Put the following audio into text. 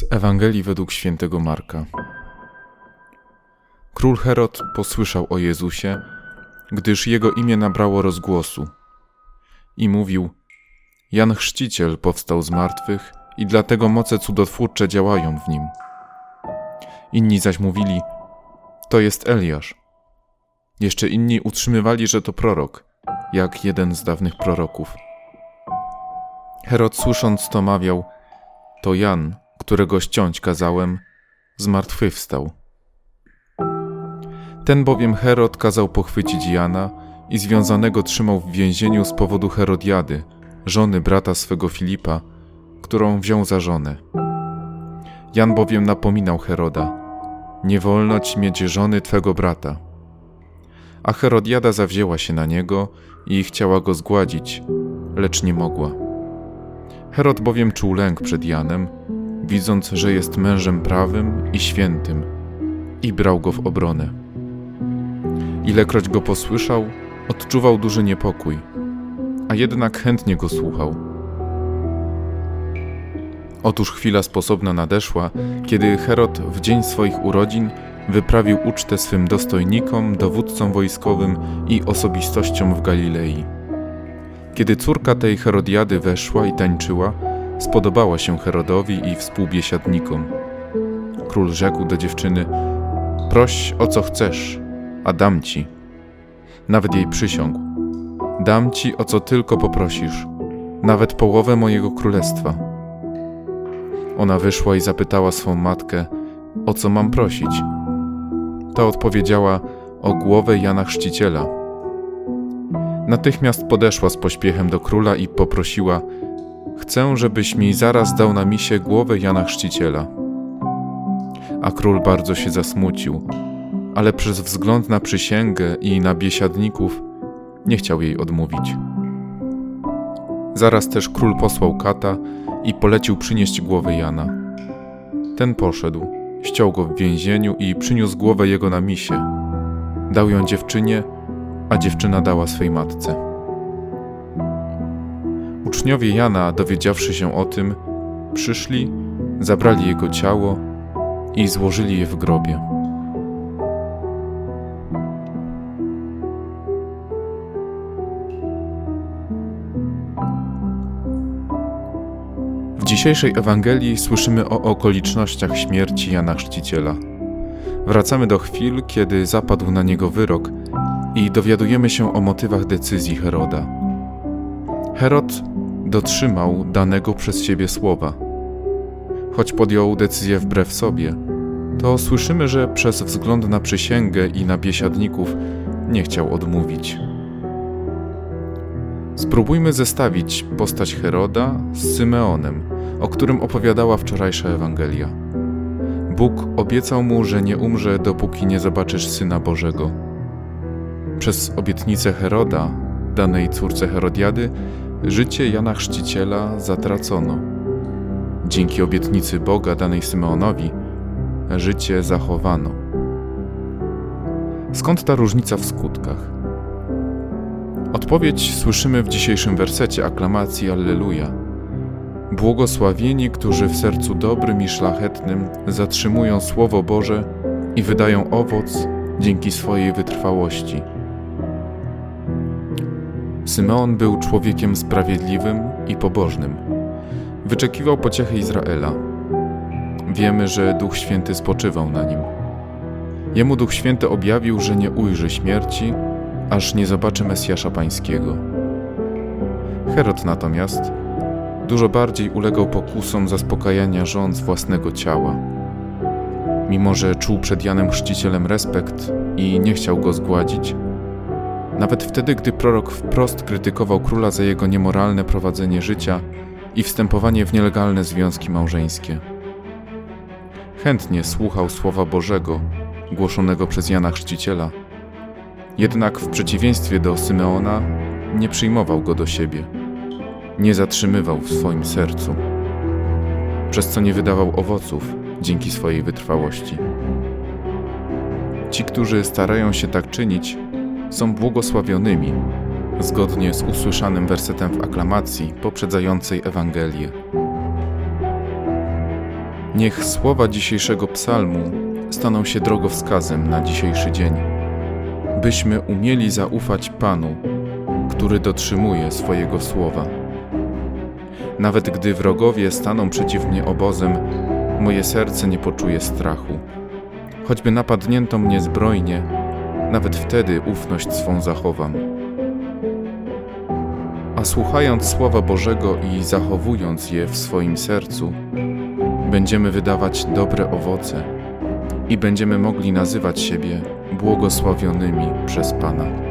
Z Ewangelii według świętego Marka. Król Herod posłyszał o Jezusie, gdyż jego imię nabrało rozgłosu. I mówił: Jan Chrzciciel powstał z martwych i dlatego moce cudotwórcze działają w nim. Inni zaś mówili: To jest Eliasz. Jeszcze inni utrzymywali, że to prorok, jak jeden z dawnych proroków. Herod słysząc to mawiał: To Jan, którego ściąć kazałem, zmartwychwstał. Ten bowiem Herod kazał pochwycić Jana i związanego trzymał w więzieniu z powodu Herodiady, żony brata swego Filipa, którą wziął za żonę. Jan bowiem napominał Heroda: Nie wolno ci mieć żony twego brata. A Herodiada zawzięła się na niego i chciała go zgładzić, lecz nie mogła. Herod bowiem czuł lęk przed Janem, widząc, że jest mężem prawym i świętym, i brał go w obronę. Ilekroć go posłyszał, odczuwał duży niepokój, a jednak chętnie go słuchał. Otóż chwila sposobna nadeszła, kiedy Herod w dzień swoich urodzin wyprawił ucztę swym dostojnikom, dowódcom wojskowym i osobistościom w Galilei. Kiedy córka tej Herodiady weszła i tańczyła, spodobała się Herodowi i współbiesiadnikom. Król rzekł do dziewczyny: Proś o co chcesz, a dam ci. Nawet jej przysiągł: Dam ci o co tylko poprosisz, nawet połowę mojego królestwa. Ona wyszła i zapytała swą matkę: O co mam prosić? Ta odpowiedziała: O głowę Jana Chrzciciela. Natychmiast podeszła z pośpiechem do króla i poprosiła: Chcę, żebyś mi zaraz dał na misie głowę Jana Chrzciciela. A król bardzo się zasmucił, ale przez wzgląd na przysięgę i na biesiadników nie chciał jej odmówić. Zaraz też król posłał kata i polecił przynieść głowę Jana. Ten poszedł, ściął go w więzieniu i przyniósł głowę jego na misie. Dał ją dziewczynie, a dziewczyna dała swej matce. Uczniowie Jana, dowiedziawszy się o tym, przyszli, zabrali jego ciało i złożyli je w grobie. W dzisiejszej Ewangelii słyszymy o okolicznościach śmierci Jana Chrzciciela. Wracamy do chwil, kiedy zapadł na niego wyrok i dowiadujemy się o motywach decyzji Heroda. Herod dotrzymał danego przez siebie słowa. Choć podjął decyzję wbrew sobie, to słyszymy, że przez wzgląd na przysięgę i na biesiadników nie chciał odmówić. Spróbujmy zestawić postać Heroda z Symeonem, o którym opowiadała wczorajsza Ewangelia. Bóg obiecał mu, że nie umrze, dopóki nie zobaczysz Syna Bożego. Przez obietnicę Heroda, danej córce Herodiady, Życie Jana Chrzciciela zatracono. Dzięki obietnicy Boga danej Symeonowi, życie zachowano. Skąd ta różnica w skutkach? Odpowiedź słyszymy w dzisiejszym wersecie aklamacji Alleluja. Błogosławieni, którzy w sercu dobrym i szlachetnym zatrzymują Słowo Boże i wydają owoc dzięki swojej wytrwałości. Symeon był człowiekiem sprawiedliwym i pobożnym. Wyczekiwał pociechy Izraela. Wiemy, że Duch Święty spoczywał na nim. Jemu Duch Święty objawił, że nie ujrzy śmierci, aż nie zobaczy Mesjasza Pańskiego. Herod natomiast dużo bardziej ulegał pokusom zaspokajania żądz własnego ciała. Mimo, że czuł przed Janem Chrzcicielem respekt i nie chciał go zgładzić, nawet wtedy, gdy prorok wprost krytykował króla za jego niemoralne prowadzenie życia i wstępowanie w nielegalne związki małżeńskie. Chętnie słuchał słowa Bożego, głoszonego przez Jana Chrzciciela, jednak w przeciwieństwie do Symeona nie przyjmował go do siebie, nie zatrzymywał w swoim sercu, przez co nie wydawał owoców dzięki swojej wytrwałości. Ci, którzy starają się tak czynić, są błogosławionymi, zgodnie z usłyszanym wersetem w aklamacji poprzedzającej Ewangelię. Niech słowa dzisiejszego psalmu staną się drogowskazem na dzisiejszy dzień, byśmy umieli zaufać Panu, który dotrzymuje swojego słowa. Nawet gdy wrogowie staną przeciw mnie obozem, moje serce nie poczuje strachu. Choćby napadnięto mnie zbrojnie, nawet wtedy ufność swą zachowam. A słuchając Słowa Bożego i zachowując je w swoim sercu, będziemy wydawać dobre owoce i będziemy mogli nazywać siebie błogosławionymi przez Pana.